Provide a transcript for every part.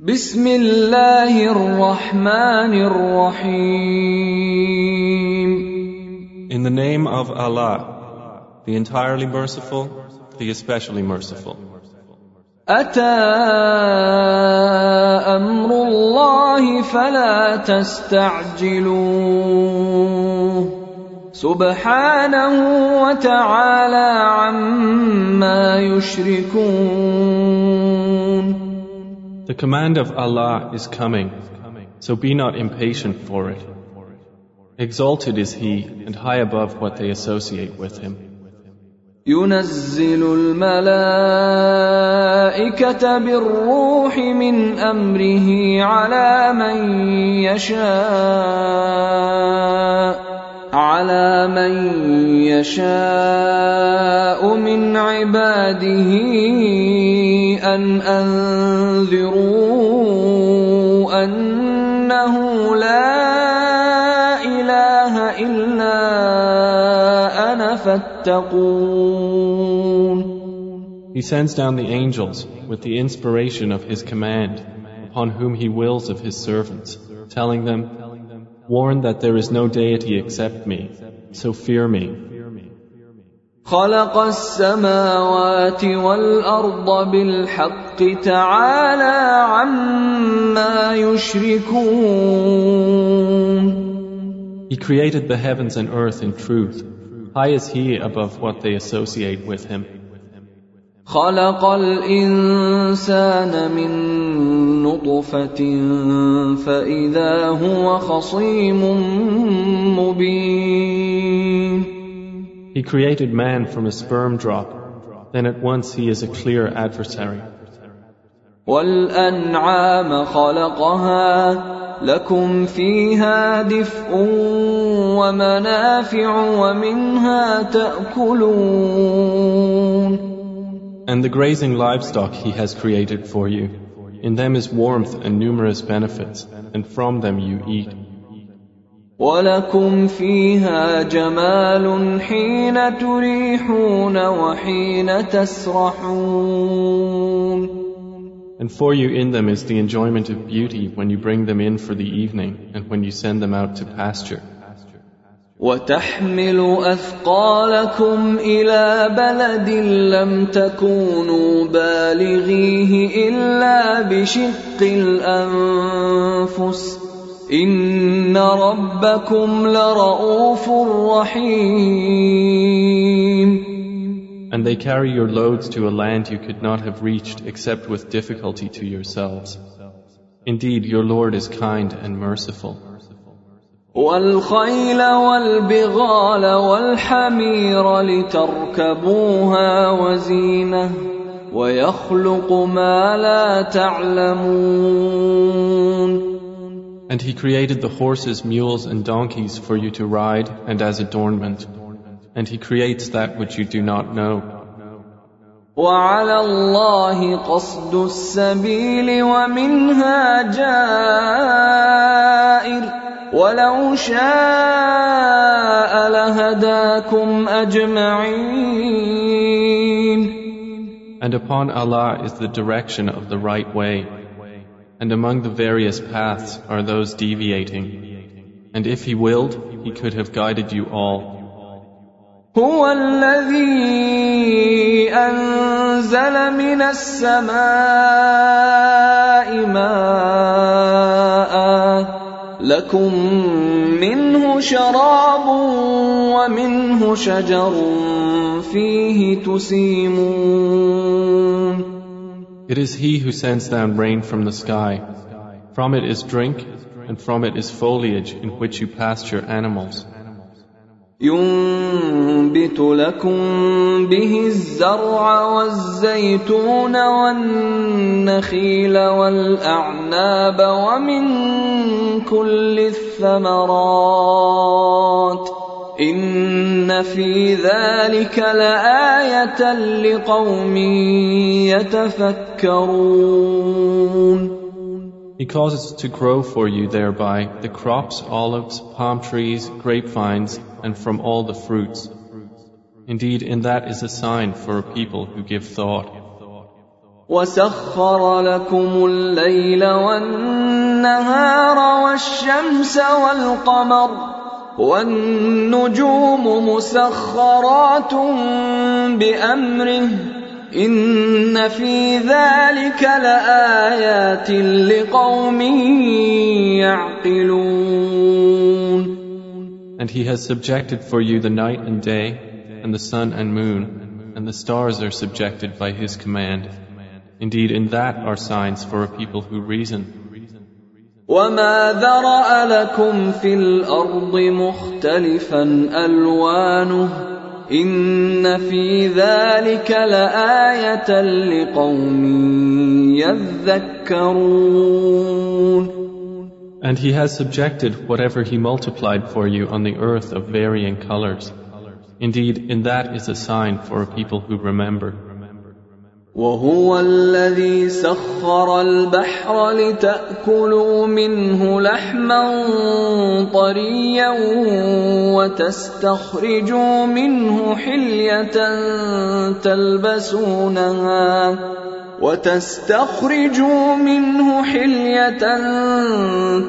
بسم الله الرحمن الرحيم. In the name of Allah, the entirely merciful, the especially merciful. أتى أمر الله فلا تستعجلوه. سبحانه وتعالى عما يشركون. The command of Allah is coming, so be not impatient for it. Exalted is He and high above what they associate with Him. ينزل الملائكة بالروح من أمره على من يشاء على من يشاء من عباده أن أنذروا أنه لا إله إلا أنا فاتقون He sends down the angels with the inspiration of His command upon whom He wills of His servants, telling them, Warn that there is no deity except me, so fear me. خلق السماوات والأرض بالحق تعالى عما يشركون He created the heavens and earth in truth. High is He above what they associate with Him. خلق الإنسان من نطفة فإذا هو خصيم مبين He created man from a sperm drop. Then at once he is a clear adversary. والأنعام خلقها لكم فيها دفء ومنافع ومنها تأكلون And the grazing livestock he has created for you. In them is warmth and numerous benefits, and from them you eat. ولكم فيها جمال حين تريحون وحين تسرحون And for you in them is the enjoyment of beauty when you bring them in for the evening and when you send them out to pasture. وتحمل اثقالكم إلى بلد لم تكونوا بالغيه الا بشق الانفس ان ربكم لرءوف رحيم And they carry your loads to a land you could not have reached except with difficulty to yourselves. Indeed, your Lord is kind and merciful. والخيل والبغال والحمير لتركبوها وزينه ويخلق ما لا تعلمون And he created the horses, mules, and donkeys for you to ride and as adornment. And he creates that which you do not know. وعلى الله قصد السبيل ومنها جائر ولو شاء لهداكم أجمعين And upon Allah is the direction of the right way. And among the various paths are those deviating. And if He willed, He could have guided you all. هو الذي أنزل من السماء ماء لكم منه شراب ومنه شجر فيه تسيمون It is He who sends down rain from the sky. From it is drink, and from it is foliage in which you pasture animals. ينبت لكم به الزرع والزيتون والنخيل والأعناب ومن كل الثمرات إن في ذلك لآية لقوم يتفكرون. He causes to grow for you thereby. The crops, olives, palm trees, grapevines, and from all the fruits. Indeed, in that is a sign for a people who give thought. وسخر لكم الليل والنهار والشمس والقمر والنجوم مسخرات بامره ان في ذلك لايات لقوم يعقلون And he has subjected for you the night and day, and the sun and moon, and the stars are subjected by his command. Indeed, in that are signs for a people who reason. وما ذرأ لكم في الأرض مختلفا ألوانه إن في ذلك لآية لقوم يذكرون And he has subjected whatever he multiplied for you on the earth of varying colors. Indeed, in that is a sign for a people who remember. وهو الذي سخر البحر لتأكلوا منه لحما طريا وتستخرجوا منه حلية تلبسونها وتستخرجوا منه حلية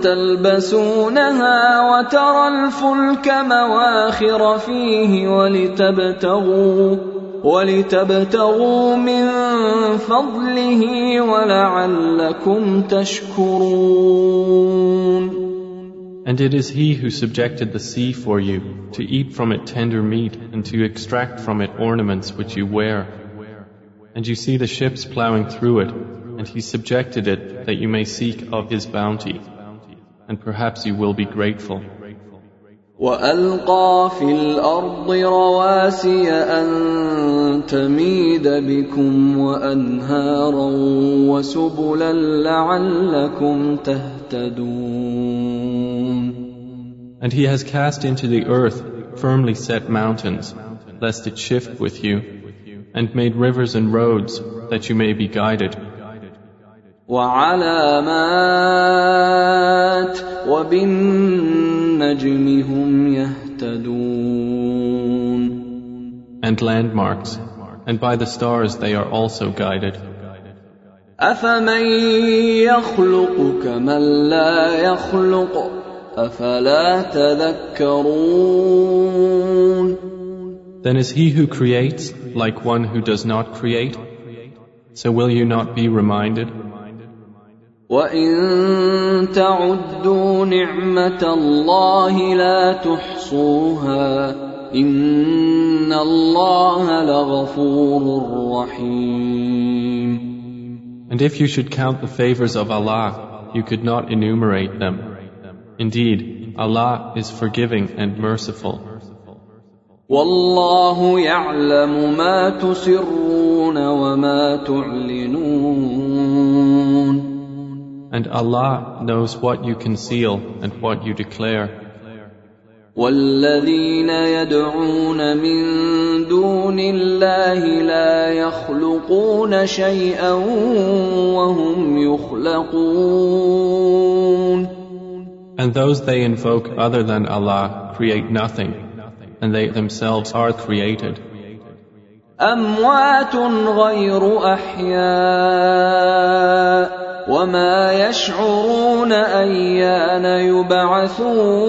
تلبسونها وترى الفلك مواخر فيه ولتبتغوا ولتبتغوا من فضله ولعلكم تشكرون And it is he who subjected the sea for you, to eat from it tender meat, and to extract from it ornaments which you wear. And you see the ships plowing through it, and he subjected it that you may seek of his bounty. And perhaps you will be grateful. والقى في الارض رواسي ان تميد بكم وانهارا وسبلا لعلكم تهتدون And he has cast into the earth firmly set mountains, lest it shift with you, and made rivers and roads that you may be guided. وعلامات وبالنجم هم يهتدون And landmarks, and by the stars they are also guided. أفمن يخلق كمن لا يخلق أفلا تذكرون Then is he who creates like one who does not create? So will you not be reminded? وإن تعدوا نعمة الله لا تحصوها إن الله لغفور رحيم And if you should count the favors of Allah, you could not enumerate them. Indeed, Allah is forgiving and merciful. والله يعلم ما تسرون وما تعلنون And Allah knows what you conceal and what you declare. والذين يدعون من دون الله لا يخلقون شيئا وهم يخلقون And those they invoke other than Allah create nothing, and they themselves are created. اموات غير احياء وما يشعرون ايان يبعثون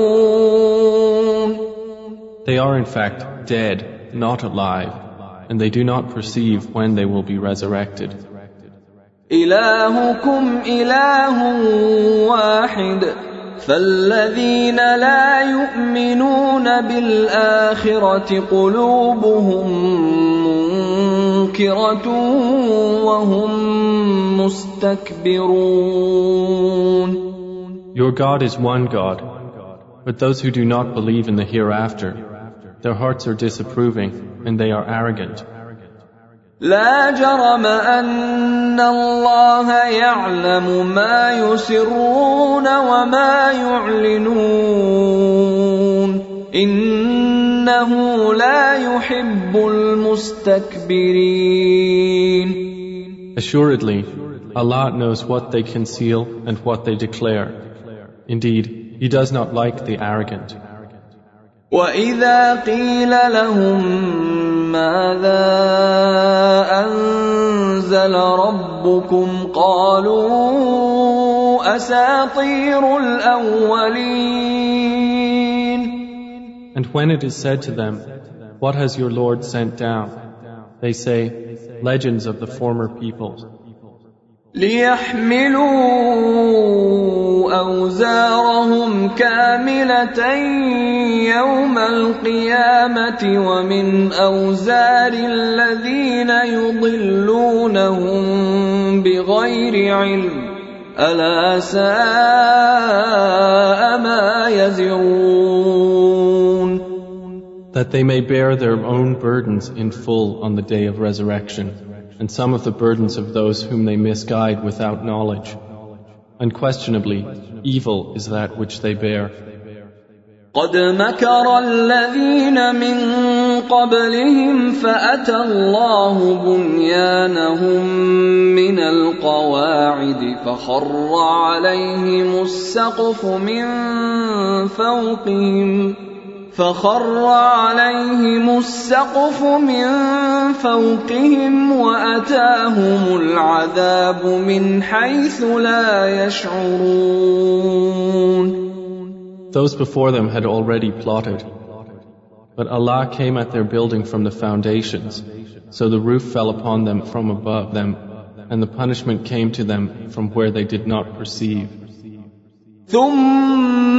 They are in fact dead, not alive, and they do not perceive when they will be resurrected. الهكم اله واحد فالذين لا يؤمنون بالاخره قلوبهم منكره وهم مستكبرون Your God is one God, but those who do not believe in the hereafter, their hearts are disapproving and they are arrogant. لا جرم ان الله يعلم ما يسرون وما يعلنون انه لا يحب المستكبرين Assuredly, Allah knows what they conceal and what they declare. Indeed, He does not like the arrogant. واذا قيل لهم ماذا انزل ربكم قالوا أساطير الأولين And when it is said to them, What has your Lord sent down? They say, Legends of the former peoples. ليحملوا أوزارهم كاملة يوم القيامة ومن أوزار الذين يضلونهم بغير علم ألا ساء ما يزرون That they may bear their own burdens in full on the day of resurrection. and some of the burdens of those whom they misguide without knowledge. Unquestionably, evil is that which they bear. قد مكر الذين من قبلهم فأتى الله بنيانهم من القواعد فخر عليهم السقف من فوقهم فخر عليهم السقف من فوقهم واتاهم العذاب من حيث لا يشعرون Those before them had already plotted. But Allah came at their building from the foundations, so the roof fell upon them from above them, and the punishment came to them from where they did not perceive. ثم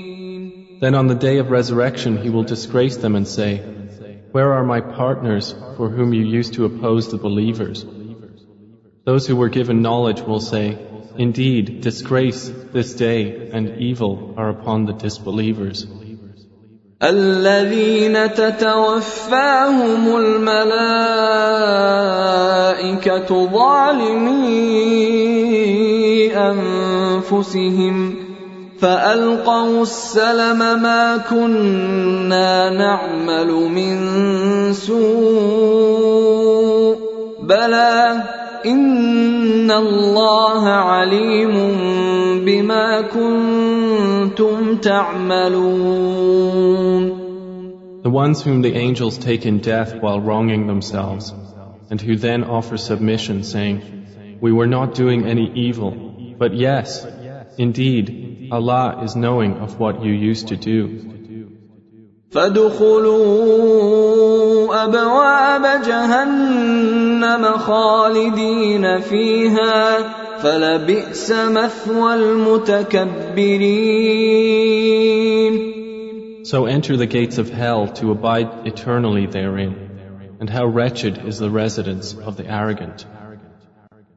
Then on the day of resurrection he will disgrace them and say, Where are my partners for whom you used to oppose the believers? Those who were given knowledge will say, Indeed, disgrace this day and evil are upon the disbelievers. الذين تتوفاهم الملائكة ظالمي أنفسهم فألقوا السلم ما كنا نعمل من سوء بلى إن الله عليم بما كنتم تعملون The ones whom the angels take in death while wronging themselves, and who then offer submission, saying, We were not doing any evil, but yes, indeed, Allah is knowing of what you used to do. فادخلوا أبواب جهنم خالدين فيها فلبئس مثوى المتكبرين So enter the gates of hell to abide eternally therein, and how wretched is the residence of the arrogant.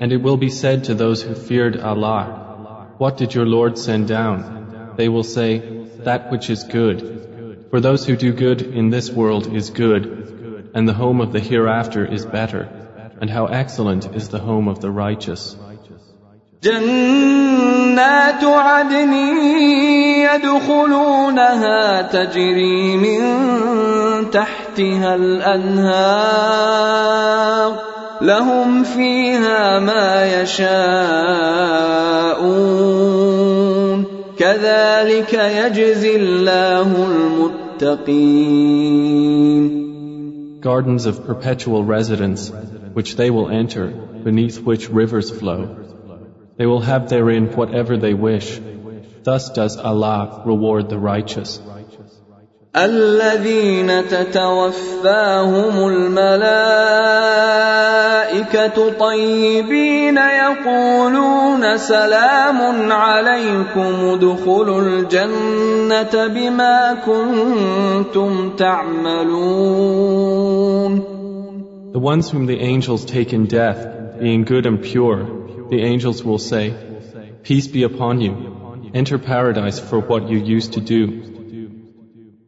And it will be said to those who feared Allah, What did your Lord send down? They will say, That which is good. For those who do good in this world is good, and the home of the hereafter is better, and how excellent is the home of the righteous. جنات عدن يدخلونها تجري من تحتها الانهار لهم فيها ما يشاءون كذلك يجزي الله المتقين Gardens of perpetual residence, which they will enter, beneath which rivers flow. They will have therein whatever they wish. Thus does Allah reward the righteous. الذين تتوفاهم الملائكة طيبين يقولون سلام عليكم ادخلوا الجنة بما كنتم تعملون The ones whom the angels take in death, being good and pure, the angels will say, Peace be upon you. Enter paradise for what you used to do.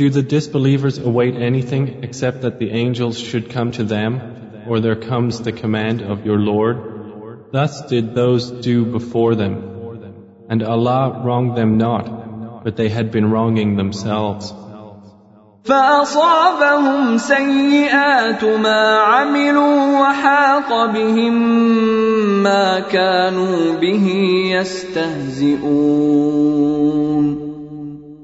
Do the disbelievers await anything except that the angels should come to them, or there comes the command of your Lord? Thus did those do before them. And Allah wronged them not, but they had been wronging themselves. فأصابهم سيئات ما عملوا وحاق بهم ما كانوا به يستهزئون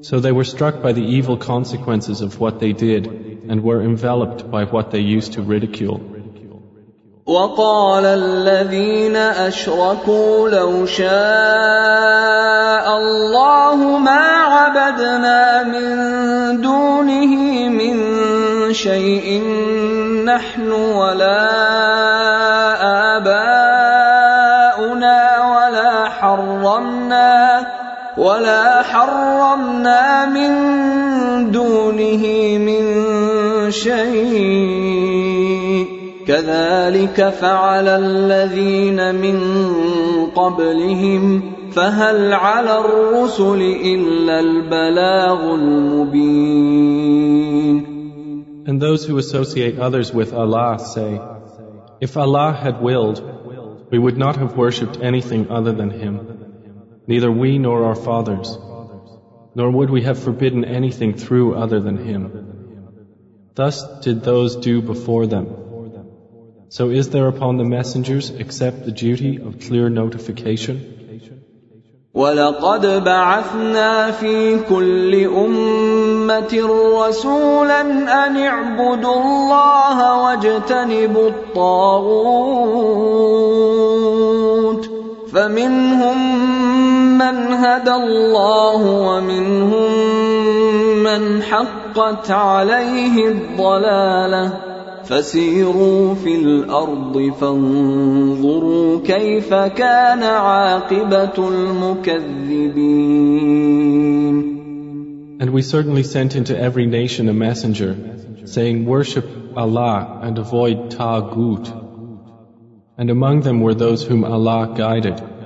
So they were struck by the evil consequences of what they did and were enveloped by what they used to ridicule. وقال الذين أشركوا لو شاء الله ما عبدنا من دونه من شيء نحن ولا آباؤنا ولا حرمنا ولا حرمنا من دونه من شيء كذلك فعل الذين من قبلهم فهل على الرسل الا البلاغ المبين And those who associate others with Allah say, If Allah had willed, we would not have worshipped anything other than Him. neither we nor our fathers, nor would we have forbidden anything through other than Him. Thus did those do before them. So is there upon the messengers except the duty of clear notification? ولقد بعثنا في كل أمة رسولا أن اعبدوا الله واجتنبوا الطاغوت فمنهم مَّنْ هَدَى اللَّهُ وَمِنْهُم مَّنْ حَقَّتْ عَلَيْهِ الضَّلَالَةُ فَسِيرُوا فِي الْأَرْضِ فَانظُرُوا كَيْفَ كَانَ عَاقِبَةُ الْمُكَذِّبِينَ And we certainly sent into every nation a messenger, saying, Worship Allah and avoid Taghut. And among them were those whom Allah guided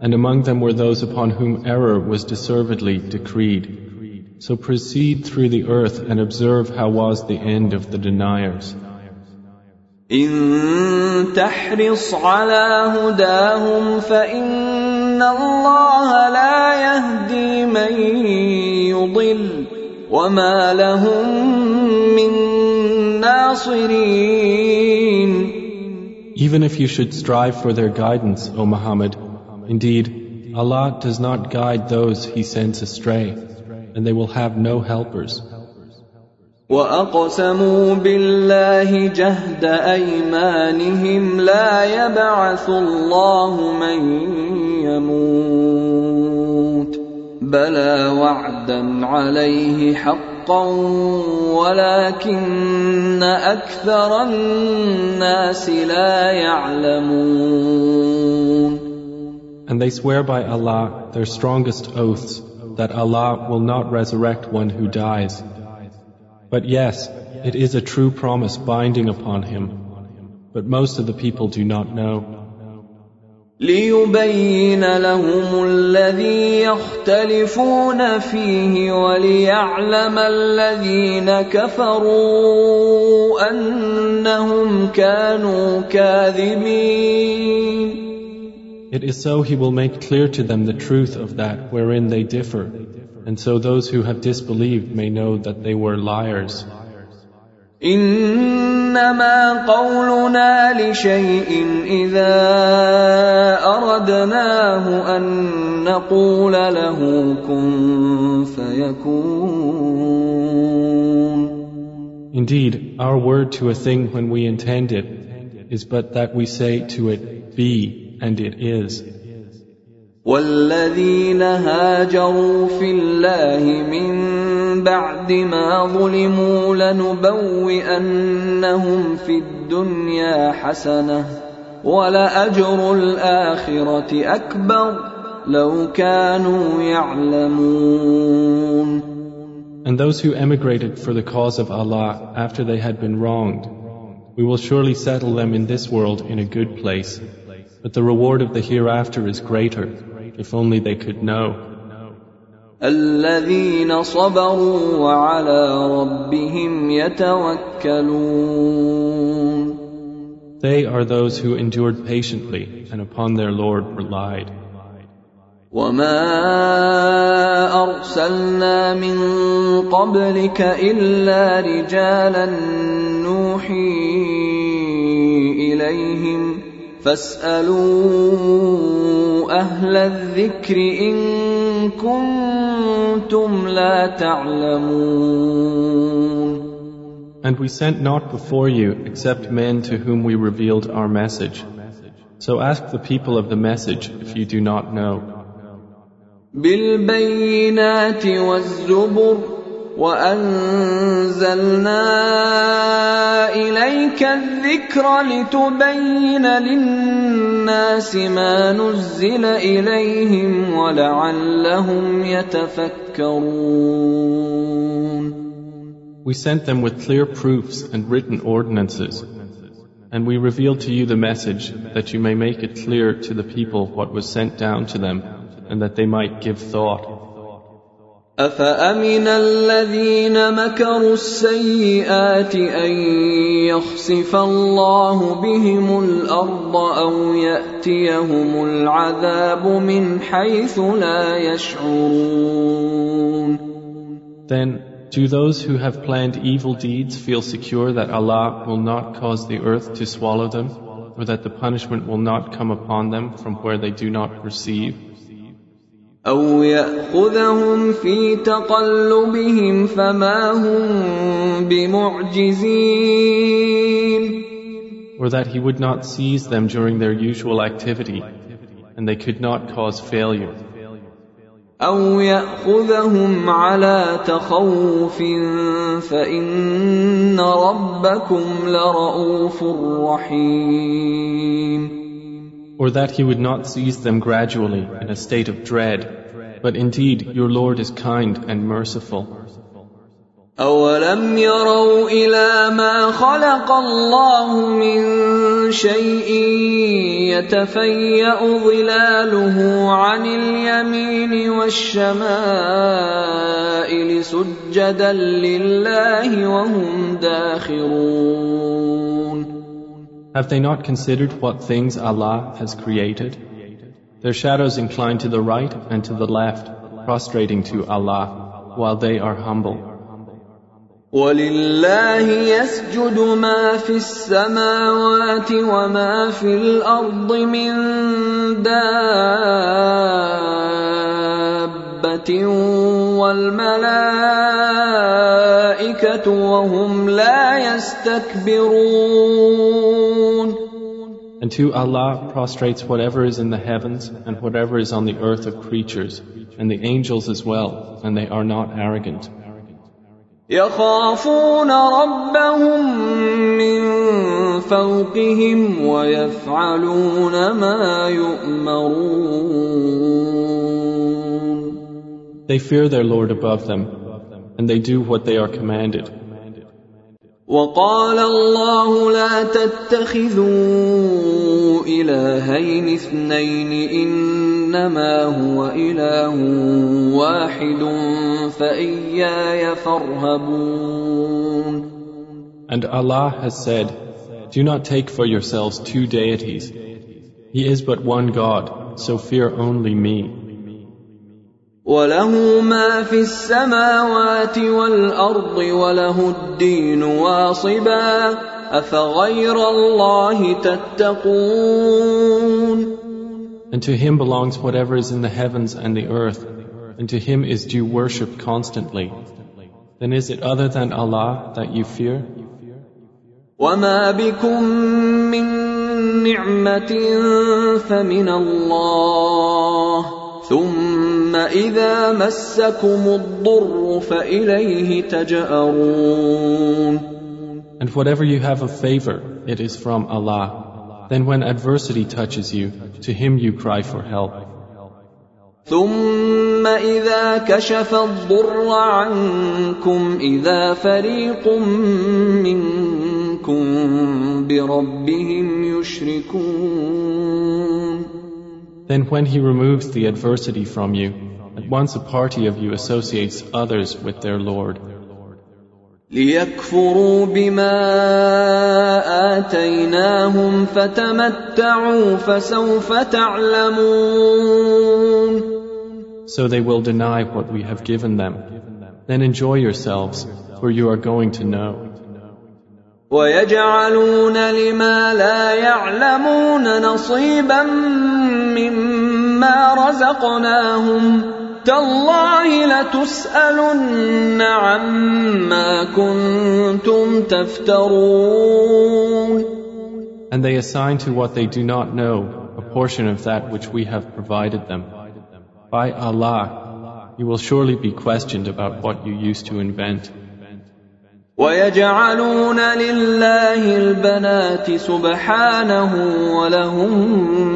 and among them were those upon whom error was deservedly decreed. So proceed through the earth and observe how was the end of the deniers. إن تحرص على هداهم فإن الله لا يهدي من يضل وما لهم من ناصرين Even if you should strive for their guidance, O Muhammad, Indeed, Allah does not guide those He sends astray, and they will have no helpers. وأقسموا بالله جهد أيمانهم لا يبعث الله من يموت بلى وعدا عليه حقا ولكن أكثر الناس لا يعلمون And they swear by Allah their strongest oaths that Allah will not resurrect one who dies. But yes, it is a true promise binding upon him. But most of the people do not know. ليبين لهم الذي يختلفون فيه وليعلم الذين كفروا انهم كانوا كاذبين It is so He will make clear to them the truth of that wherein they differ, And so those who have disbelieved may know that they were liars. إنما قولنا لشيء إذا أردناه أن نقول له كن فيكون Indeed, our word to a thing when we intend it is but that we say to it, Be, and it is. والذين هاجروا في الله من بعد ما ظلموا لنبوئنهم في الدنيا حسنه ولأجر الآخرة أكبر لو كانوا يعلمون And those who emigrated for the cause of Allah after they had been wronged, we will surely settle them in this world in a good place, but the reward of the hereafter is greater, if only they could know. الذين صبروا وعلى ربهم يتوكلون They are those who endured patiently and upon their Lord relied. وما ارسلنا من قبلك الا رجالا نوحي اليهم فاسالوا اهل الذكر ان كنتم لا تعلمون And we sent not before you except men to whom we revealed our message. So ask the people of the message if you do not know. بالبينات والزبر وانزلنا اليك الذكر لتبين للناس ما نزل اليهم ولعلهم يتفكرون We sent them with clear proofs and written ordinances. And we revealed to you the message that you may make it clear to the people what was sent down to them and that they might give thought. أفأمن الذين مكروا السيئات أن يخسف الله بهم الأرض أو يأتيهم العذاب من حيث لا يشعرون Then, do those who have planned evil deeds feel secure that Allah will not cause the earth to swallow them, or that the punishment will not come upon them from where they do not perceive? أو يأخذهم في تقلبهم فما هم بمعجزين Or that He would not seize them during their usual activity, and they could not cause failure. أو يأخذهم على تخوف فإن ربكم لرؤوف رحيم Or that He would not seize them gradually in a state of dread, but indeed your Lord is kind and merciful. أولم يروا إلى ما خلق الله من شيء يتفيأ ظلاله عن اليمين والشمائل سجدا لله وهم داخرون Have they not considered what things Allah has created? Their shadows incline to the right and to the left, prostrating to Allah, while they are humble. ولله يسجد ما في السماوات وما في الارض من دابه والملائكه وهم لا يستكبرون And to Allah prostrates whatever is in the heavens and whatever is on the earth of creatures, and the angels as well, and they are not arrogant. يخافون ربهم من فوقهم ويفعلون ما يؤمرون They fear their Lord above them, and they do what they are commanded. وقال الله لا تتخذوا إلهين اثنين إنما هو إله واحد فإياي فارهبون And Allah has said, Do not take for yourselves two deities. He is but one God, so fear only me. وله ما في السماوات والارض وله الدين واصبا افغير الله تتقون And to him belongs whatever is in the heavens and the earth, and to him is due worship constantly. Then is it other than Allah that you fear? وما بكم من نعمة فمن الله ثم إذا مسكم الضر فإليه تجأرون And whatever you have of favor, it is from Allah. Then when adversity touches you, to Him you cry for help. ثم إذا كشف الضر عنكم إذا فريق منكم بربهم يشركون Then when He removes the adversity from you, at once a party of you associates others with their Lord. ليكفروا بما آتيناهم فتمتعوا فسوف تعلمون So they will deny what we have given them. Then enjoy yourselves, for you are going to know. ويجعلون لما لا يعلمون نصيبا مما رزقناهم تالله لتسالن عما كنتم تفترون And they assign to what they do not know a portion of that which we have provided them. By Allah, you will surely be questioned about what you used to invent. ويجعلون لله البنات سبحانه ولهم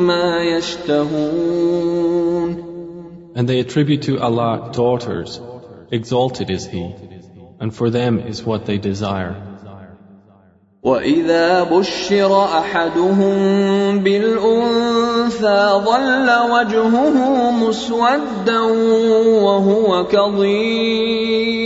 ما يشتهون And they attribute to Allah daughters. Exalted is He, and for them is what they desire. واذا بشر احدهم بالانثى ظل وجهه مسودا وهو كظيم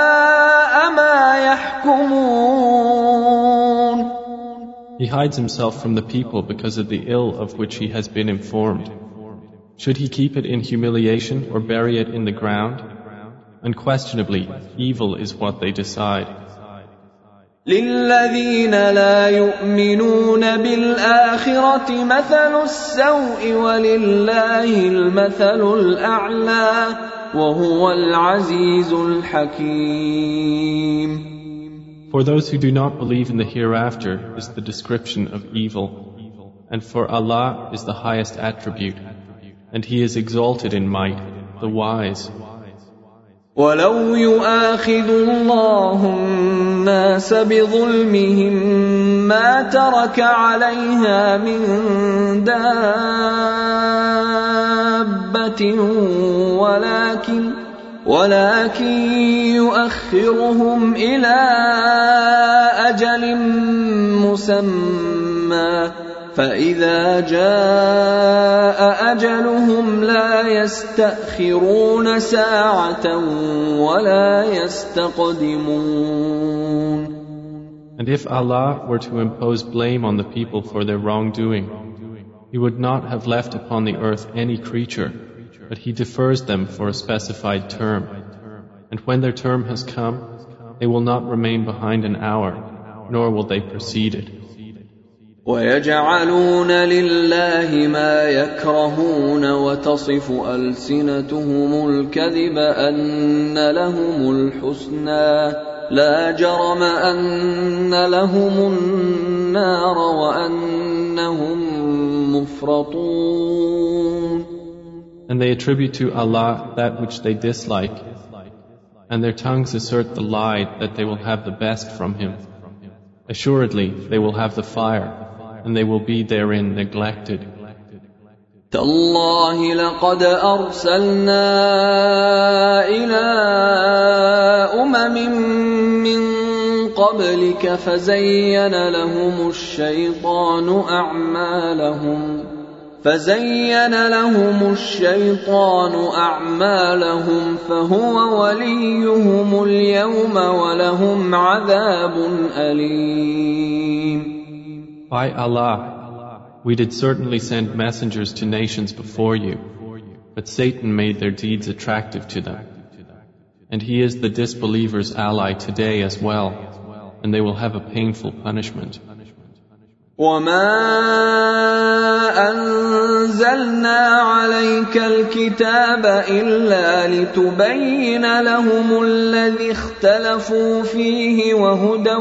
He hides himself from the people because of the ill of which he has been informed. Should he keep it in humiliation or bury it in the ground? Unquestionably, evil is what they decide. للذين لا يؤمنون بالآخرة مثل السوء ولله المثل الأعلى وهو العزيز الحكيم For those who do not believe in the hereafter is the description of evil, and for Allah is the highest attribute, and He is exalted in might, the wise. ولو يؤاخذ الله الناس بظلمهم ما ترك عليها من دابة ولكن ولكن يؤخرهم إلى أجل مسمى فإذا جاء أجلهم لا يستأخرون ساعة ولا يستقدمون And if Allah were to impose blame on the people for their wrongdoing, He would not have left upon the earth any creature, but He defers them for a specified term. And when their term has come, they will not remain behind an hour, nor will they precede it. ويجعلون لله ما يكرهون وتصف ألسنتهم الكذب أن لهم الحسنى لا جرم أن لهم النار وأنهم مفرطون And they attribute to Allah that which they dislike, and their tongues assert the lie that they will have the best from Him. Assuredly, they will have the fire, and they will be therein neglected. تالله لقد ارسلنا الى امم من قبلك فزين لهم الشيطان اعمالهم فزين لهم الشيطان اعمالهم فهو وليهم اليوم ولهم عذاب اليم By Allah, we did certainly send messengers to nations before you, but Satan made their deeds attractive to them. And he is the disbelievers' ally today as well, and they will have a painful punishment. وما انزلنا عليك الكتاب الا لتبين لهم الذي اختلفوا فيه وهدى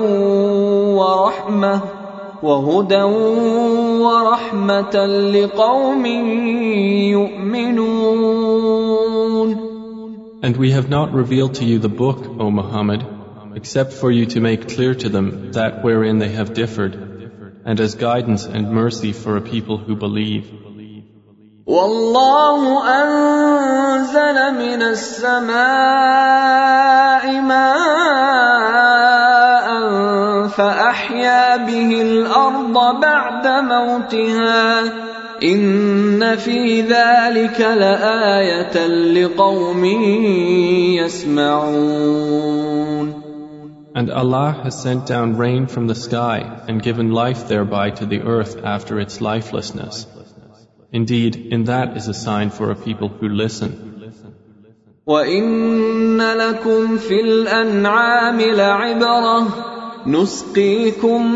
ورحمه وهدى ورحمه لقوم يؤمنون And we have not revealed to you the book, O Muhammad, except for you to make clear to them that wherein they have differed, and as guidance and mercy for a people who believe. والله انزل من السماء ماء فاحيا به الأرض بعد موتها ان في ذلك لايه لقوم يسمعون And Allah has sent down rain from the sky and given life thereby to the earth after its lifelessness. Indeed, in that is a sign for a people who listen. وان لكم في الانعام لعبره نسقيكم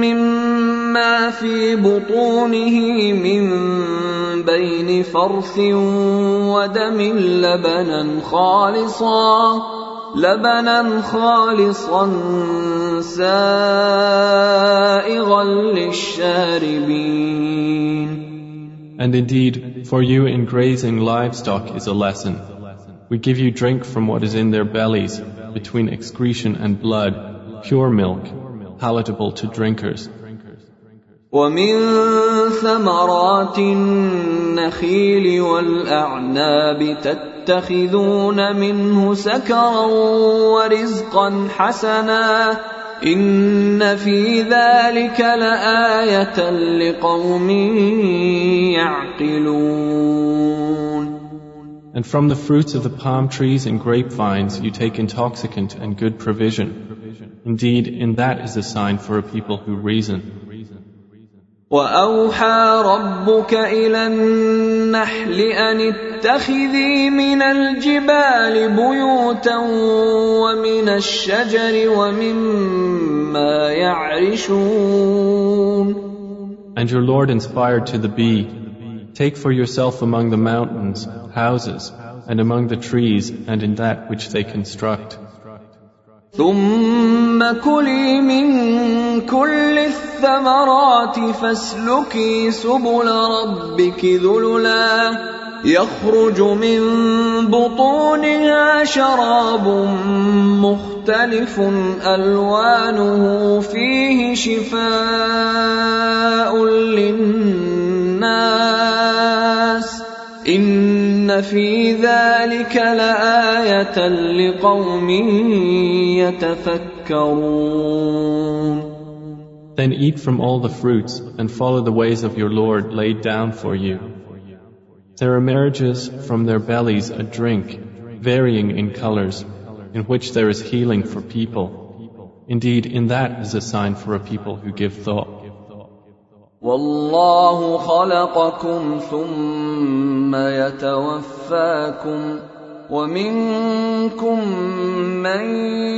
مما في بطونه من بين فرث ودم لبنا خالصا لبنا خالصا سائغا للشاربين And indeed, for you in grazing livestock is a lesson. We give you drink from what is in their bellies, between excretion and blood, pure milk, palatable to drinkers. ومن ثمرات النخيل والاعناب تتخذون منه سكرا ورزقا حسنا ان في ذلك لايه لقوم يعقلون And from the fruits of the palm trees and grapevines you take intoxicant and good provision. Indeed, in that is a sign for a people who reason. واوحى ربك الى النحل ان اتخذي من الجبال بيوتا ومن الشجر ومما يعرشون And your Lord inspired to the bee, Take for yourself among the mountains houses, and among the trees, and in that which they construct. ثم كلي من كل الثمرات فاسلكي سبل ربك ذللا يخرج من بطونها شراب مختلف الوانه فيه شفاء للناس ان في ذلك لايه لقوم يتفكرون Then eat from all the fruits and follow the ways of your Lord laid down for you. There are marriages from their bellies a drink, varying in colors, in which there is healing for people. Indeed, in that is a sign for a people who give thought. والله خلقكم ثم يتوفاكم ومنكم من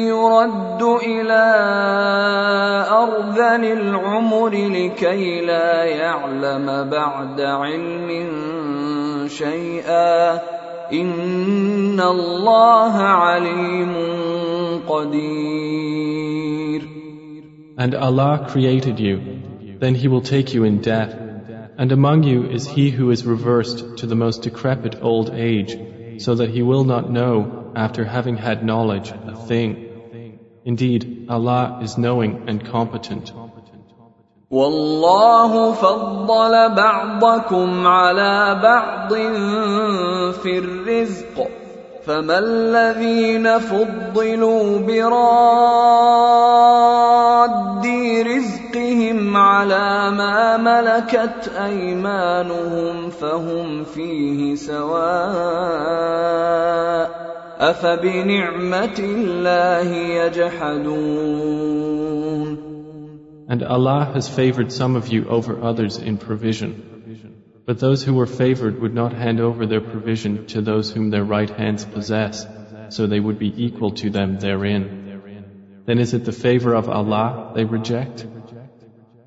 يرد إلى أرذل العمر لكي لا يعلم بعد علم شيئا إن الله عليم قدير. And Allah created you, then He will take you in death. And among you is he who is reversed to the most decrepit old age, so that he will not know, after having had knowledge, a thing. Indeed, Allah is knowing and competent. والله فضل بعضكم على بعض في الرزق فما الذين فضلوا براد رزقهم على ما ملكت ايمانهم فهم فيه سواء افبنعمه الله يجحدون And Allah has favored some of you over others in provision. But those who were favored would not hand over their provision to those whom their right hands possess, so they would be equal to them therein. Then is it the favor of Allah they reject?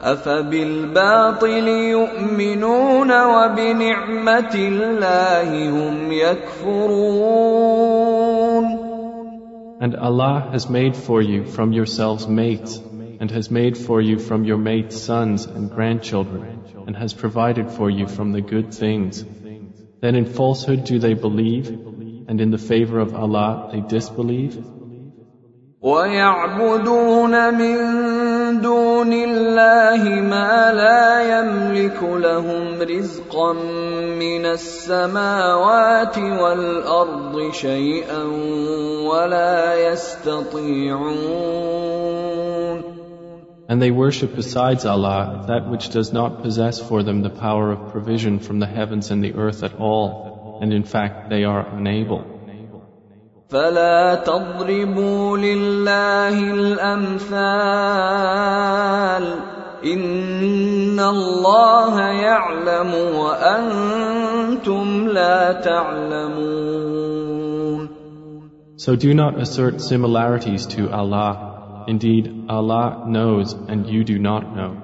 افبالباطل يؤمنون وبنعمه الله هم يكفرون And Allah has made for you from yourselves mates and has made for you from your mates sons and grandchildren, and has provided for you from the good things. Then in falsehood do they believe, and in the favor of Allah they disbelieve? ويعبدون من دون الله ما لا يملك لهم رزقا من السماوات والارض شيئا ولا يستطيعون And they worship besides Allah that which does not possess for them the power of provision from the heavens and the earth at all, and in fact they are unable. فلا تضربوا لله الامثال ان الله يعلم وانتم لا تعلمون So do not assert similarities to Allah Indeed, Allah knows and you do not know.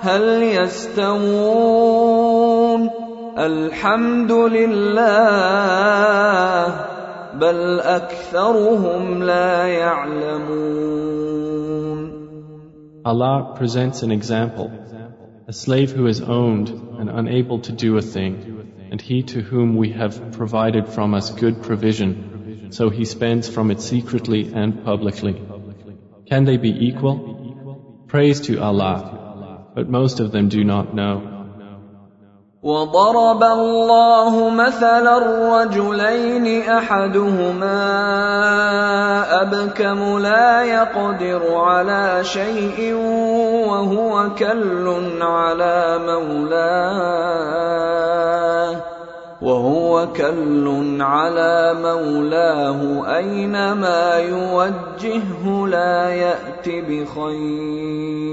هل يستوون الحمد لله بل اكثرهم لا يعلمون Allah presents an example a slave who is owned and unable to do a thing, and he to whom we have provided from us good provision, so he spends from it secretly and publicly. Can they be equal? Praise to Allah, But most of them do not know. وضرب الله مثلا الرجلين احدهما ابكم لا يقدر على شيء وهو كل على مولاه وهو كل على مولاه اينما يوجهه لا يات بخير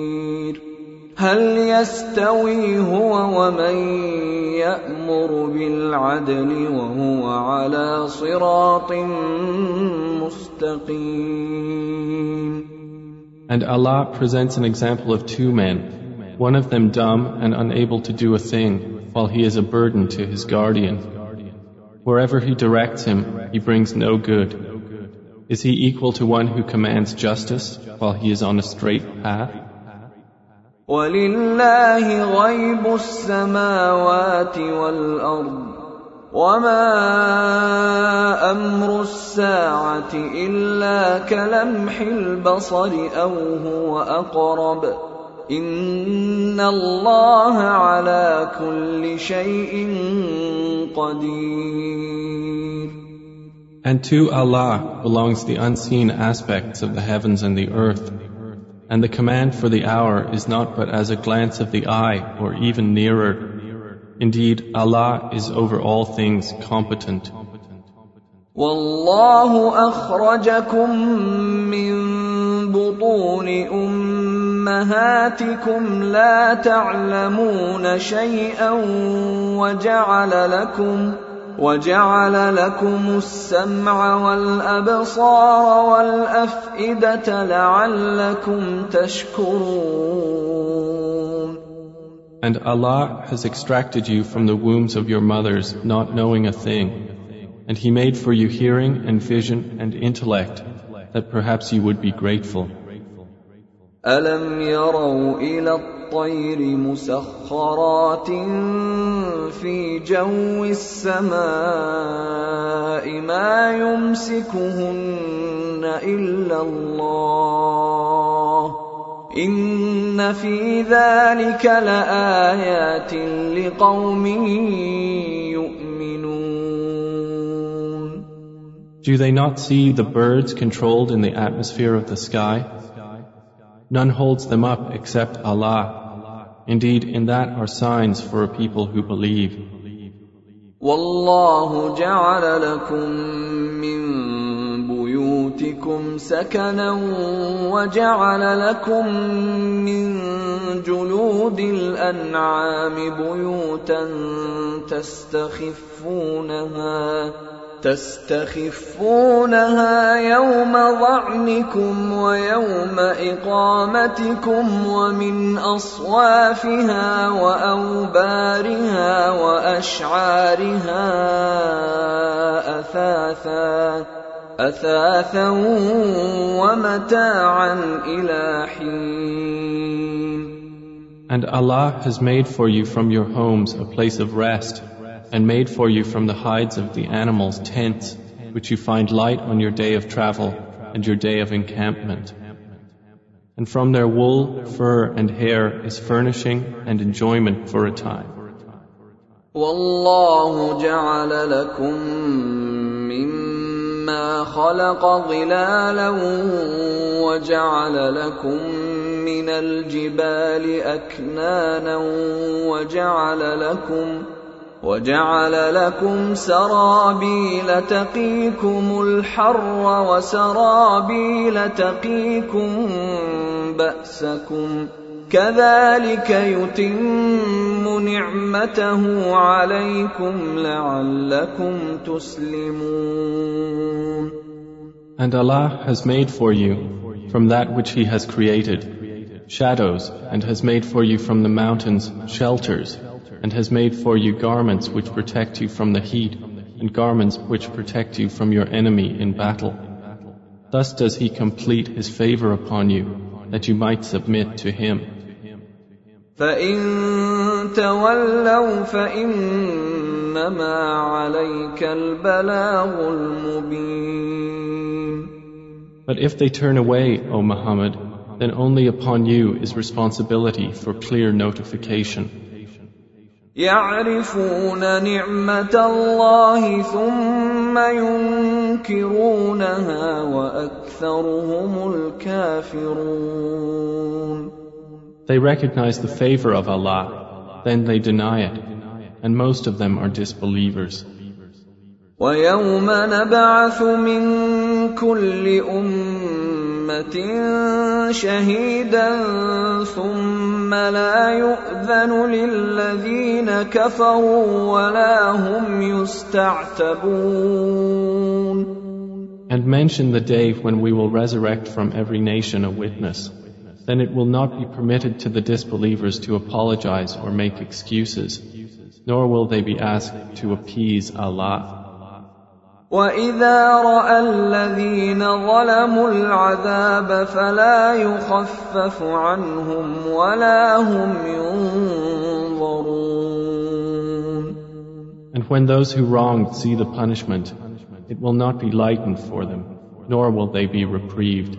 هل يستوي هو ومن يامر بالعدل وهو على صراط مستقيم And Allah presents an example of two men, one of them dumb and unable to do a thing, while he is a burden to his guardian. Wherever he directs him, he brings no good. Is he equal to one who commands justice while he is on a straight path? ولله غيب السماوات والأرض وما أمر الساعة إلا كلمح البصر أو هو أقرب إن الله على كل شيء قدير. And to Allah belongs the unseen aspects of the heavens and the earth. And the command for the hour is not but as a glance of the eye or even nearer. Indeed, Allah is over all things competent. والله أخرجكم من بطون أمهاتكم لا تعلمون شيئا وجعل لكم وجعل لكم السمع والأبصار والأفئدة لعلكم تشكرون And Allah has extracted you from the wombs of your mothers, not knowing a thing. And He made for you hearing and vision and intellect, that perhaps you would be grateful. ألم يروا إلى الطير مسخرات في جو السماء ما يمسكهن إلا الله إن في ذلك لآيات لقوم يؤمنون Do they not see the birds controlled in the atmosphere of the sky? None holds them up except Allah. Indeed, in that are signs for a people who believe. والله جعل لكم من بيوتكم سكنا وجعل لكم من جلود الانعام بيوتا تستخفونها تستخفونها يوم ظعنكم ويوم إقامتكم ومن أصوافها وأوبارها وأشعارها أثاثا أثاثا ومتاعا إلى حين. And Allah has made for you from your homes a place of rest. and made for you from the hides of the animals tents, which you find light on your day of travel and your day of encampment. And from their wool, fur, and hair is furnishing and enjoyment for a time. والله جعل لكم مما خلق ظلالا وجعل لكم من الجبال أكنانا وجعل لكم وجعل لكم سرابيل تقيكم الحر وسرابيل تقيكم بأسكم كذلك يتم نعمته عليكم لعلكم تسلمون And Allah has made for you from that which He has created shadows and has made for you from the mountains shelters and has made for you garments which protect you from the heat and garments which protect you from your enemy in battle. Thus does He complete His favor upon you that you might submit to Him. فإن تولوا فإنما عليك البلاغ المبين But if they turn away, O Muhammad, then only upon you is responsibility for clear notification. يعرفون نعمة الله ثم ينكرونها وأكثرهم الكافرون They recognize the favor of Allah, then they deny it, and most of them are disbelievers. ويوم نبعث من كل أمة شهيدا ثم لا يؤذن للذين كفروا ولا هم يستعتبون And mention the day when we will resurrect from every nation a witness. Then it will not be permitted to the disbelievers to apologize or make excuses, nor will they be asked to appease Allah. واذا راى الذين ظلموا العذاب فلا يخفف عنهم ولا هم ينظرون And when those who wronged see the punishment, it will not be lightened for them, nor will they be reprieved.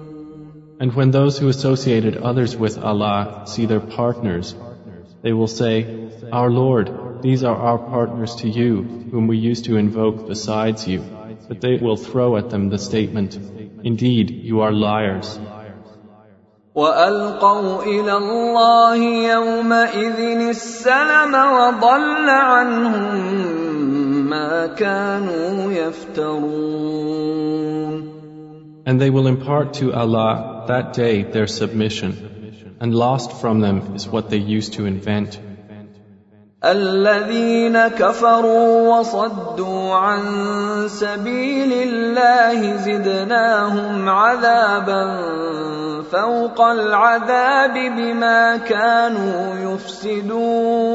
And when those who associated others with Allah see their partners, they will say, Our Lord, these are our partners to you, whom we used to invoke besides you. But they will throw at them the statement, Indeed, you are liars. والقوا الى الله يومئذ السلم وضل عنهم ما كانوا يفترون And they will impart to Allah that day their submission, and lost from them is what they used to invent. الذين كفروا وصدوا عن سبيل الله زدناهم عذابا فوق العذاب بما كانوا يفسدون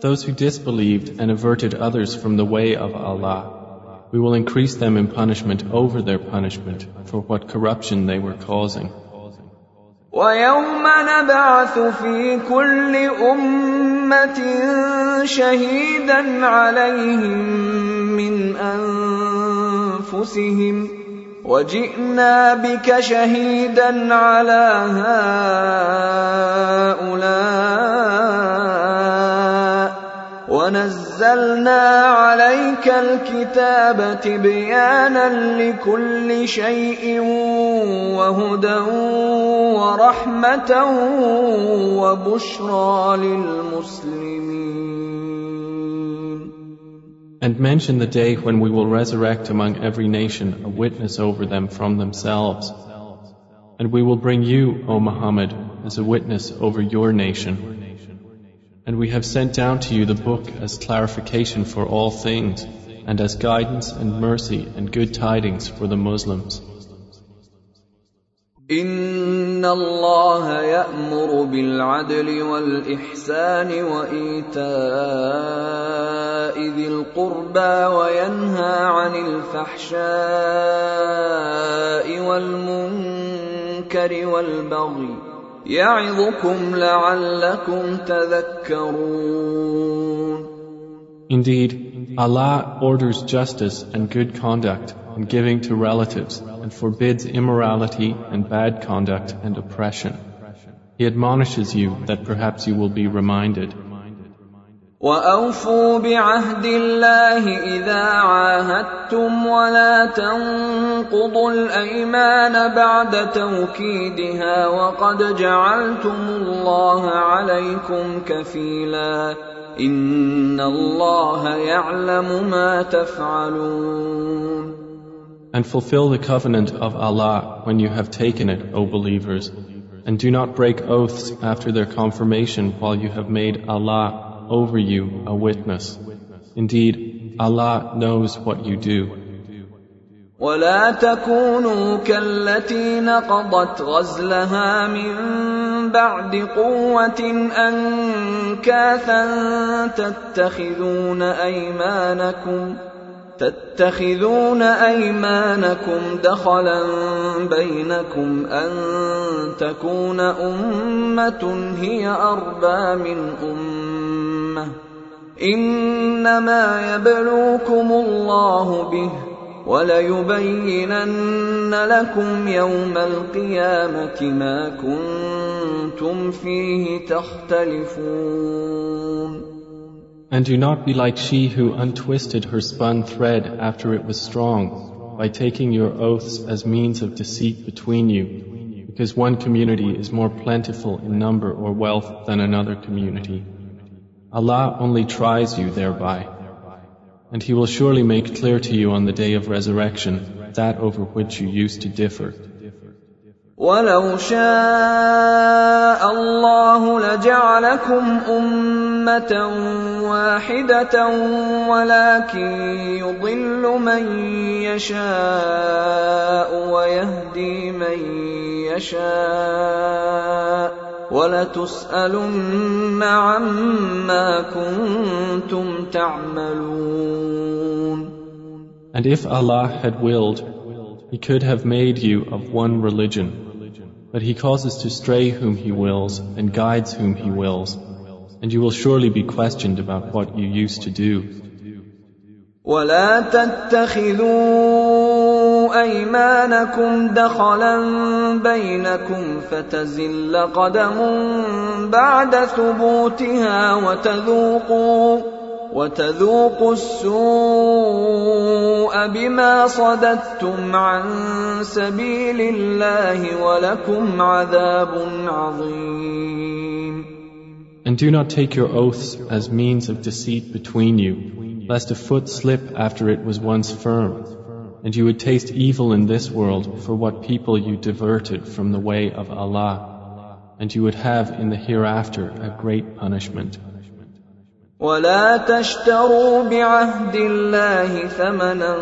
Those who disbelieved and averted others from the way of Allah, we will increase them in punishment over their punishment for what corruption they were causing. ويوم نبعث في كل أمة شهيدا عليهم من أنفسهم وجئنا بك شهيدا على هؤلاء ونزلنا عليك الكتاب تبيانا لكل شيء وهدى ورحمه وبشرى للمسلمين And mention the day when we will resurrect among every nation a witness over them from themselves. And we will bring you, O Muhammad, as a witness over your nation. And we have sent down to you the book as clarification for all things, and as guidance and mercy and good tidings for the Muslims. ان الله يامر بالعدل والاحسان وايتاء ذي القربى وينهى عن الفحشاء والمنكر والبغي يعظكم لعلكم تذكرون Indeed, Allah orders justice and good conduct and giving to relatives and forbids immorality and bad conduct and oppression. He admonishes you that perhaps you will be reminded. واوفوا بعهد الله اذا عاهدتم ولا تنقضوا الايمان بعد توكيدها وقد جعلتم الله عليكم كفيلا ان الله يعلم ما تفعلون And fulfill the covenant of Allah when you have taken it, O believers. And do not break oaths after their confirmation while you have made Allah over you a witness. Indeed, Allah knows what you do. ولا تكونوا كالتي نقضت غزلها من بعد قوة أنكاثا تتخذون أيمانكم تتخذون أيمانكم دخلا بينكم أن تكون أمة هي أربى من أمة إنما يبلوكم الله به وليبينن لكم يوم القيامة ما كنتم فيه تختلفون And do not be like she who untwisted her spun thread after it was strong, by taking your oaths as means of deceit between you, because one community is more plentiful in number or wealth than another community. Allah only tries you thereby. And He will surely make clear to you on the day of resurrection that over which you used to differ. ولو شاء الله لجعلكم أمة واحدة ولكن يضل من يشاء ويهدي من يشاء ولتسألن عما كنتم تعملون And if Allah had willed, He could have made you of one religion. But He causes to stray whom He wills and guides whom He wills. and you will surely be questioned about what you used to do. ولا تتخذوا ايمانكم دخلا بينكم فتزل قدم بعد ثبوتها وتذوقوا وتذوقوا السوء بما صددتم عن سبيل الله ولكم عذاب عظيم And do not take your oaths as means of deceit between you, lest a foot slip after it was once firm, and you would taste evil in this world for what people you diverted from the way of Allah, and you would have in the hereafter a great punishment. ولا تشتروا بعهد الله ثمنا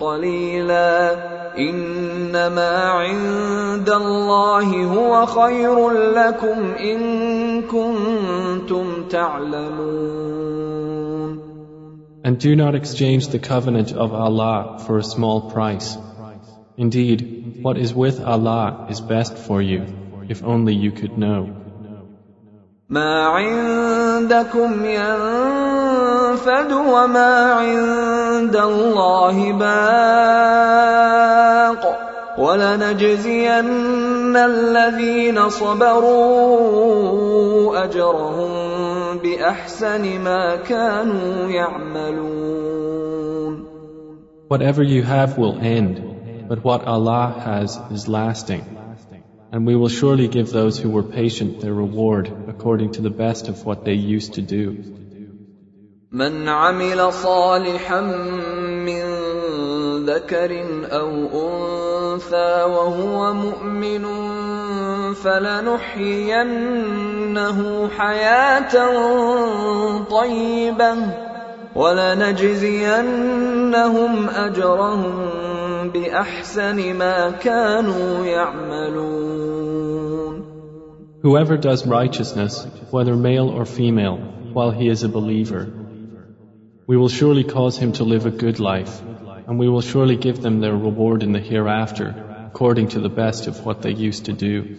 قليلا انما عند الله هو خير لكم ان كنتم تعلمون And do not exchange the covenant of Allah for a small price. Indeed, what is with Allah is best for you, if only you could know. ما عندكم ينفد وما عند الله باق ولنجزين الذين صبروا اجرهم باحسن ما كانوا يعملون Whatever you have will end, but what Allah has is lasting. And we will surely give those who were patient their reward according to the best of what they used to do. من عمل صالحا من ذكر أو انثى وهو مؤمن فلنحيينه حياه طيبه ولنجزينهم اجرهم باحسن ما كانوا يعملون Whoever does righteousness, whether male or female, while he is a believer, we will surely cause him to live a good life, and we will surely give them their reward in the hereafter, according to the best of what they used to do.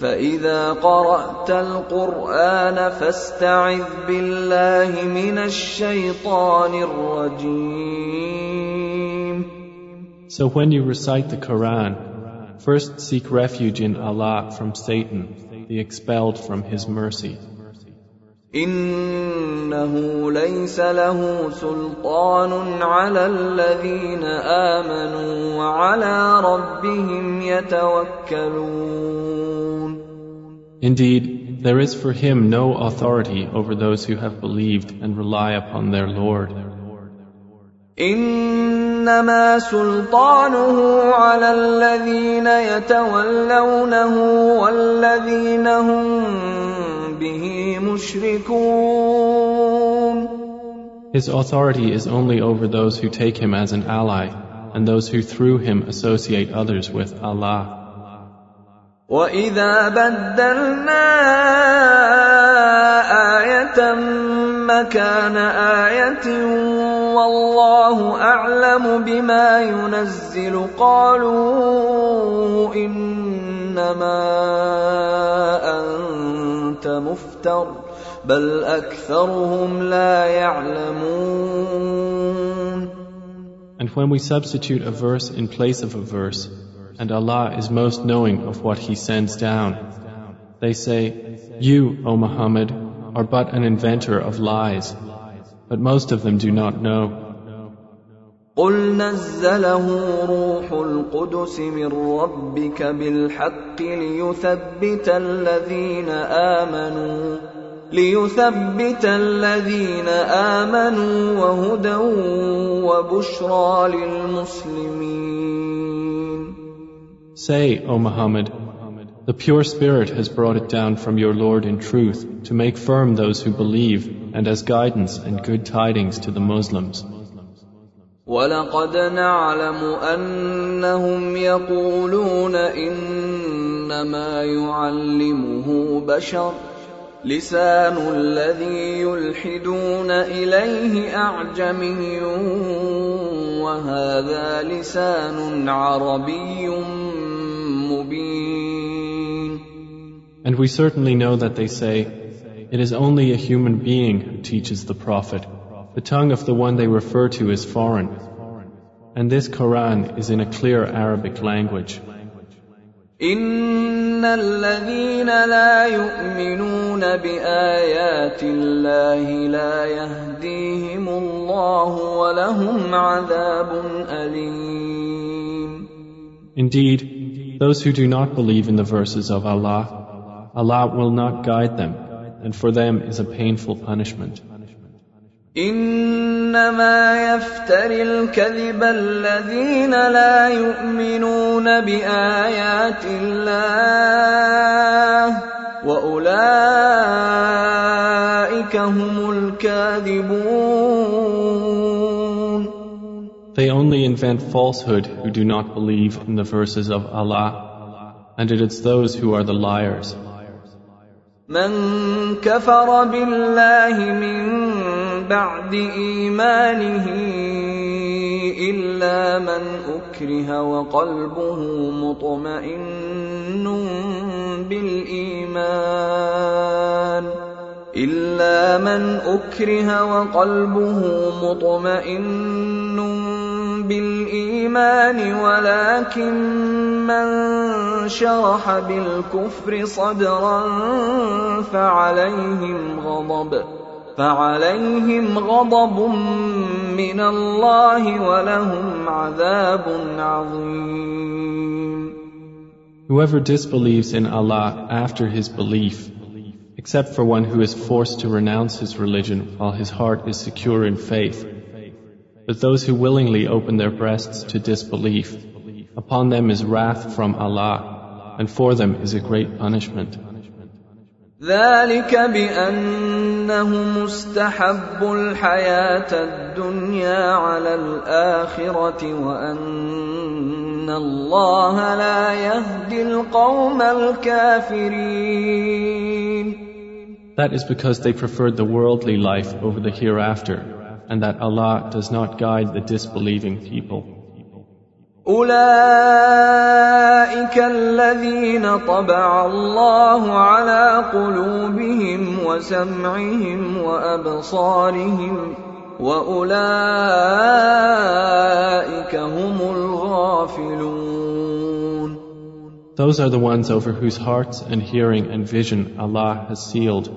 فإذا قرأت القرآن فاستعذ بالله من الشيطان الرجيم So when you recite the Quran, first seek refuge in Allah from Satan, the expelled from His mercy. إنه ليس له سلطان على الذين آمنوا وعلى ربهم يتوكلون Indeed, there is for him no authority over those who have believed and rely upon their Lord. إنما سلطانه على الذين يتولونه والذين هم به مشركون His authority is only over those who take him as an ally and those who through him associate others with Allah. واذا بدلنا ايه مكان ايه والله اعلم بما ينزل قالوا انما انت مفتر بل اكثرهم لا يعلمون And when we substitute a verse in place of a verse, and Allah is most knowing of what He sends down, they say, You, O Muhammad, are but an inventor of lies, but most of them do not know. قل نزله روح القدس من ربك بالحق ليثبت الذين آمنوا ليثبت الذين آمنوا وهدى وبشرى للمسلمين Say, O Muhammad, the pure Spirit has brought it down from your Lord in truth to make firm those who believe and as guidance and good tidings to the Muslims. ولقد نعلم انهم يقولون انما يعلمه بشر لسان الذي يلحدون اليه اعجمي وهذا لسان عربي مبين And we certainly know that they say, It is only a human being who teaches the Prophet. The tongue of the one they refer to is foreign. And this Quran is in a clear Arabic language. إن الذين لا يؤمنون بآيات الله لا يهديهم الله ولهم عذاب أليم. Indeed, those who do not believe in the verses of Allah Allah will not guide them, and for them is a painful punishment. إنما يفتر الكذب الذين لا يؤمنون بآيات الله وأولئك هم الكاذبون They only invent falsehood who do not believe in the verses of Allah, and it is those who are the liars. من كفر بالله من بعد إيمانه إلا من أكره وقلبه مطمئن بالإيمان. إلا من أكره وقلبه مطمئن بالإيمان ولكن من شرح بالكفر صدرا فعليهم غضب. فعليهم غضب من الله ولهم عذاب عظيم Whoever disbelieves in Allah after his belief, except for one who is forced to renounce his religion while his heart is secure in faith, but those who willingly open their breasts to disbelief, upon them is wrath from Allah, and for them is a great punishment. ذلك بأنهم استحبوا الحياة الدنيا على الآخرة وأن الله لا يهدي القوم الكافرين. That is because they preferred the worldly life over the hereafter, and that Allah does not guide the disbelieving people. أولئك الذين طبع الله على قلوبهم وسمعهم وأبصارهم وأولئك هم الغافلون Those are the ones over whose hearts and hearing and vision Allah has sealed,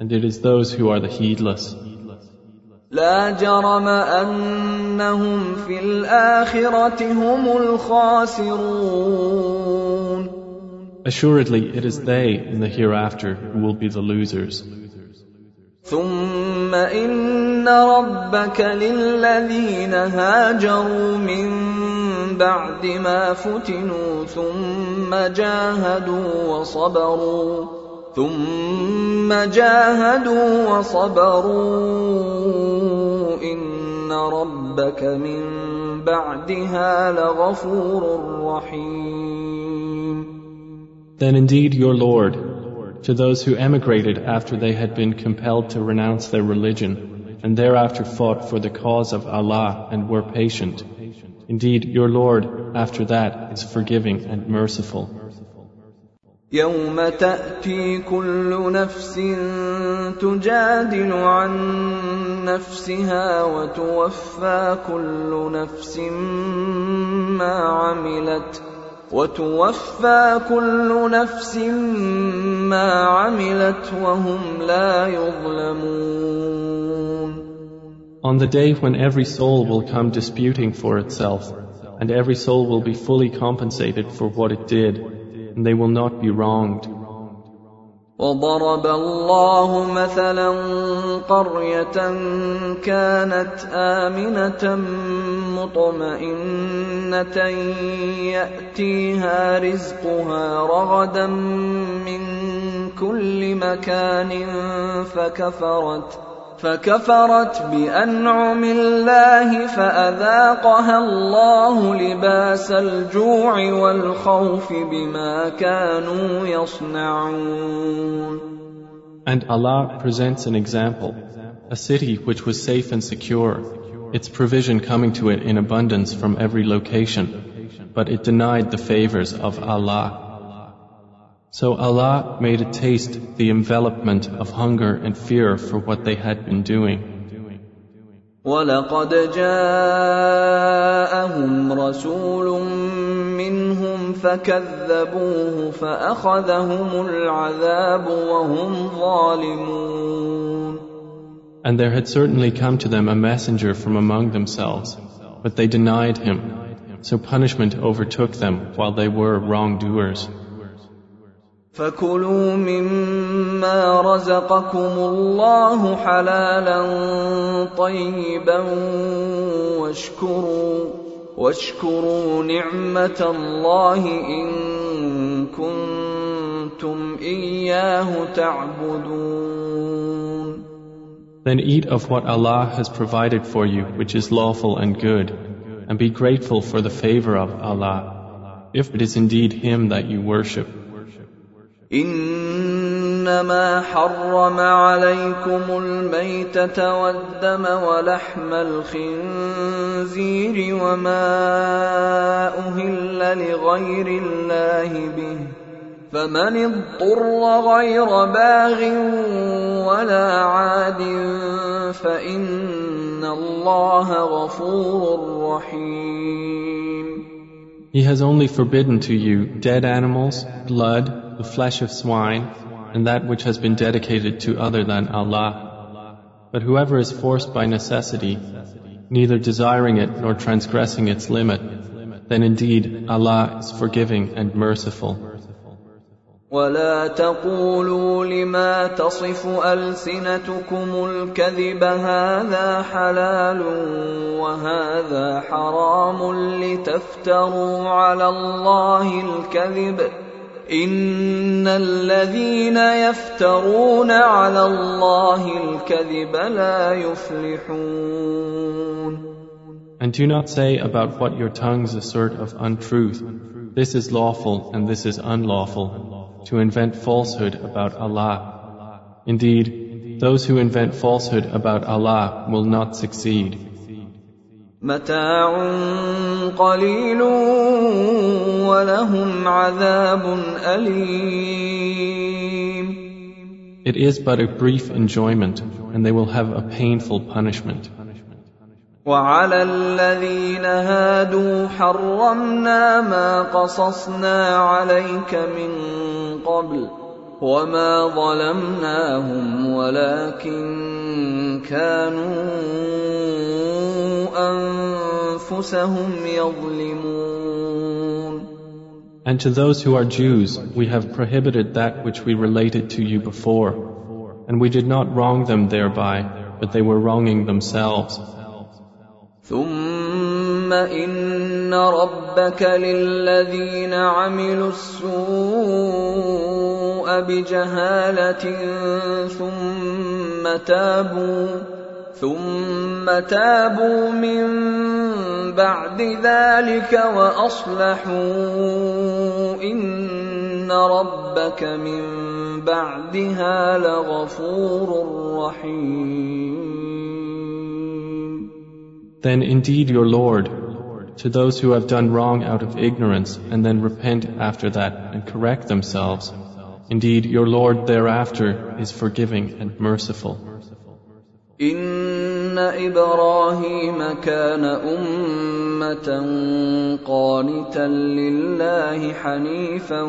and it is those who are the heedless. لا جرم أنهم في الآخرة هم الخاسرون Assuredly, it is they in the hereafter who will be the losers. ثم ان ربك للذين هاجروا من بعد ما فتنوا ثم جاهدوا وصبروا ثم جاهدوا وصبروا ان ربك من بعدها لغفور رحيم Then indeed your Lord, to those who emigrated after they had been compelled to renounce their religion, and thereafter fought for the cause of Allah and were patient, indeed your Lord after that is forgiving and merciful. يوم تاتي كل نفس تجادل عن نفسها وتوفى كل نفس ما عملت وتوفى كل نفس ما عملت وهم لا يظلمون On the day when every soul will come disputing for itself, and every soul will be fully compensated for what it did, and they will not be wronged. وضرب الله مثلا قرية كانت آمنة مطمئنة يأتيها رزقها رغدا من كل مكان فكفرت فكفرت بانعم الله فاذاقها الله لباس الجوع والخوف بما كانوا يصنعون And Allah presents an example, a city which was safe and secure, its provision coming to it in abundance from every location, but it denied the favors of Allah. So Allah made a taste the envelopment of hunger and fear for what they had been doing. ولقد جاءهم رسول منهم فكذبوه فأخذهم العذاب وهم ظالمون And there had certainly come to them a messenger from among themselves, but they denied him. So punishment overtook them while they were wrongdoers. فكلوا مما رزقكم الله حلالا طيبا واشكروا واشكروا نعمة الله إن كنتم إياه تعبدون Then eat of what Allah has provided for you, which is lawful and good, and be grateful for the favor of Allah, if it is indeed Him that you worship. إنما حرم عليكم الميتة والدم ولحم الخنزير وما أهل لغير الله به فمن اضطر غير باغ ولا عاد فإن الله غفور رحيم. He has only forbidden to you dead animals, blood, the flesh of swine, and that which has been dedicated to other than Allah. But whoever is forced by necessity, neither desiring it nor transgressing its limit, then indeed Allah is forgiving and merciful. ولا تقولوا لما تصف ألسنتكم الكذب هذا حلال وهذا حرام لتفتروا على الله الكذب ان الذين يفترون على الله الكذب لا يفلحون And do not say about what your tongues assert of untruth, this is lawful and this is unlawful, to invent falsehood about Allah. Indeed, those who invent falsehood about Allah will not succeed. متاع قليل ولهم عذاب أليم It is but a brief enjoyment, and they will have a painful punishment. وعلى الذين هادوا حرمنا ما قصصنا عليك من قبل وما ظلمناهم ولكن كانوا انفسهم يظلمون And to those who are Jews, we have prohibited that which we related to you before, and we did not wrong them thereby, but they were wronging themselves. ثم إن ربك للذين عملوا السوء بجهالة ثم تابوا ثم تابوا من بعد ذلك واصلحوا ان ربك من بعدها لغفور رحيم Then indeed your Lord, to those who have done wrong out of ignorance and then repent after that and correct themselves, indeed your Lord thereafter is forgiving and merciful. ان ابراهيم كان امه قانتا لله حنيفا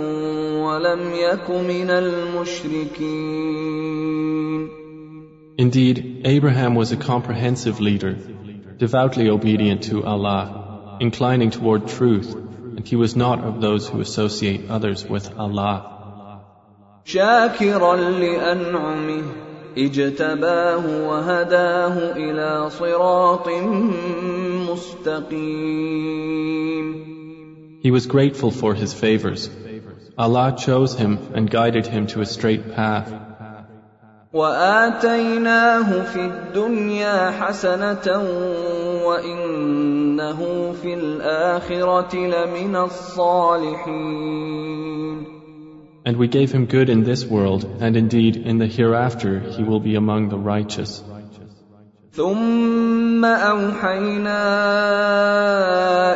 ولم يك من المشركين Indeed, Abraham was a comprehensive leader, devoutly obedient to Allah, inclining toward truth, and he was not of those who associate others with Allah. شاكرا لأنعمه اجتباه وهداه إلى صراط مستقيم He was grateful for his favors. Allah chose him and guided him to a straight path. وآتيناه في الدنيا حسنة وإنه في الآخرة لمن الصالحين And we gave him good in this world, and indeed in the hereafter he will be among the righteous. ثم اوحينا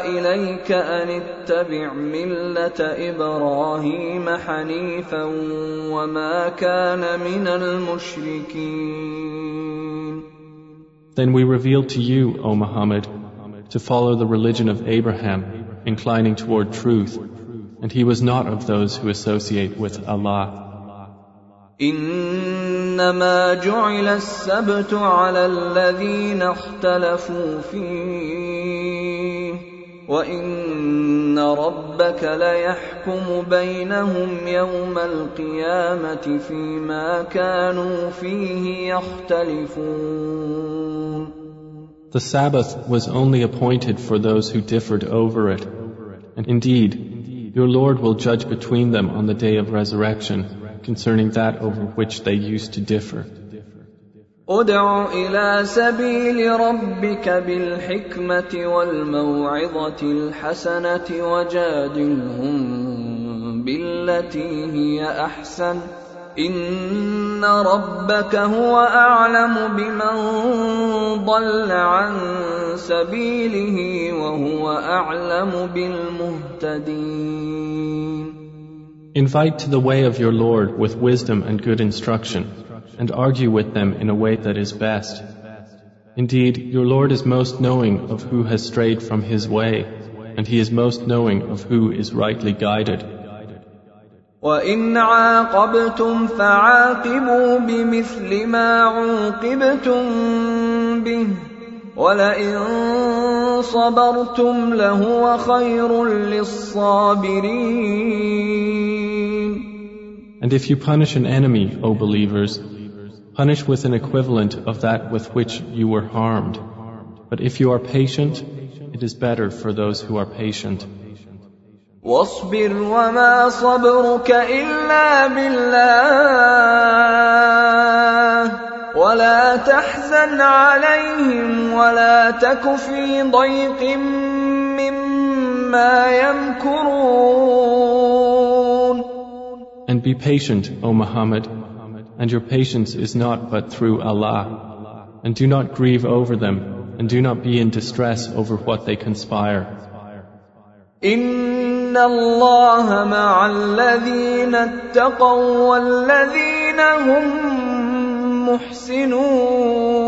اليك ان اتبع مله ابراهيم حنيفا وما كان من المشركين Then we revealed to you, O Muhammad, to follow the religion of Abraham, inclining toward truth, and he was not of those who associate with Allah. انما جعل السبت على الذين اختلفوا فيه وان ربك ليحكم بينهم يوم القيامه فيما كانوا فيه يختلفون The Sabbath was only appointed for those who differed over it. And indeed, your Lord will judge between them on the day of resurrection concerning that over which they used to differ. ادع الى سبيل ربك بالحكمه والموعظه الحسنه وجادلهم بالتي هي احسن ان ربك هو اعلم بمن ضل عن سبيله وهو اعلم بالمهتدين Invite to the way of your Lord with wisdom and good instruction, and argue with them in a way that is best. Indeed, your Lord is most knowing of who has strayed from his way, and he is most knowing of who is rightly guided. وإن عاقبتم فعاقبوا بمثل ما عوقبتم به ولئن صبرتم لهو خير للصابرين And if you punish an enemy, O believers, punish with an equivalent of that with which you were harmed. But if you are patient, it is better for those who are patient. واصبر وما صبرك إلا بالله ولا تحزن عليهم ولا تك في ضيق مما يمكرون And be patient, O Muhammad, and your patience is not but through Allah. And do not grieve over them, and do not be in distress over what they conspire. إن الله مع الذين اتقوا والذين هم محسنون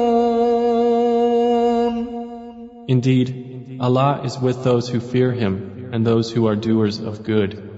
Indeed, Allah is with those who fear Him and those who are doers of good.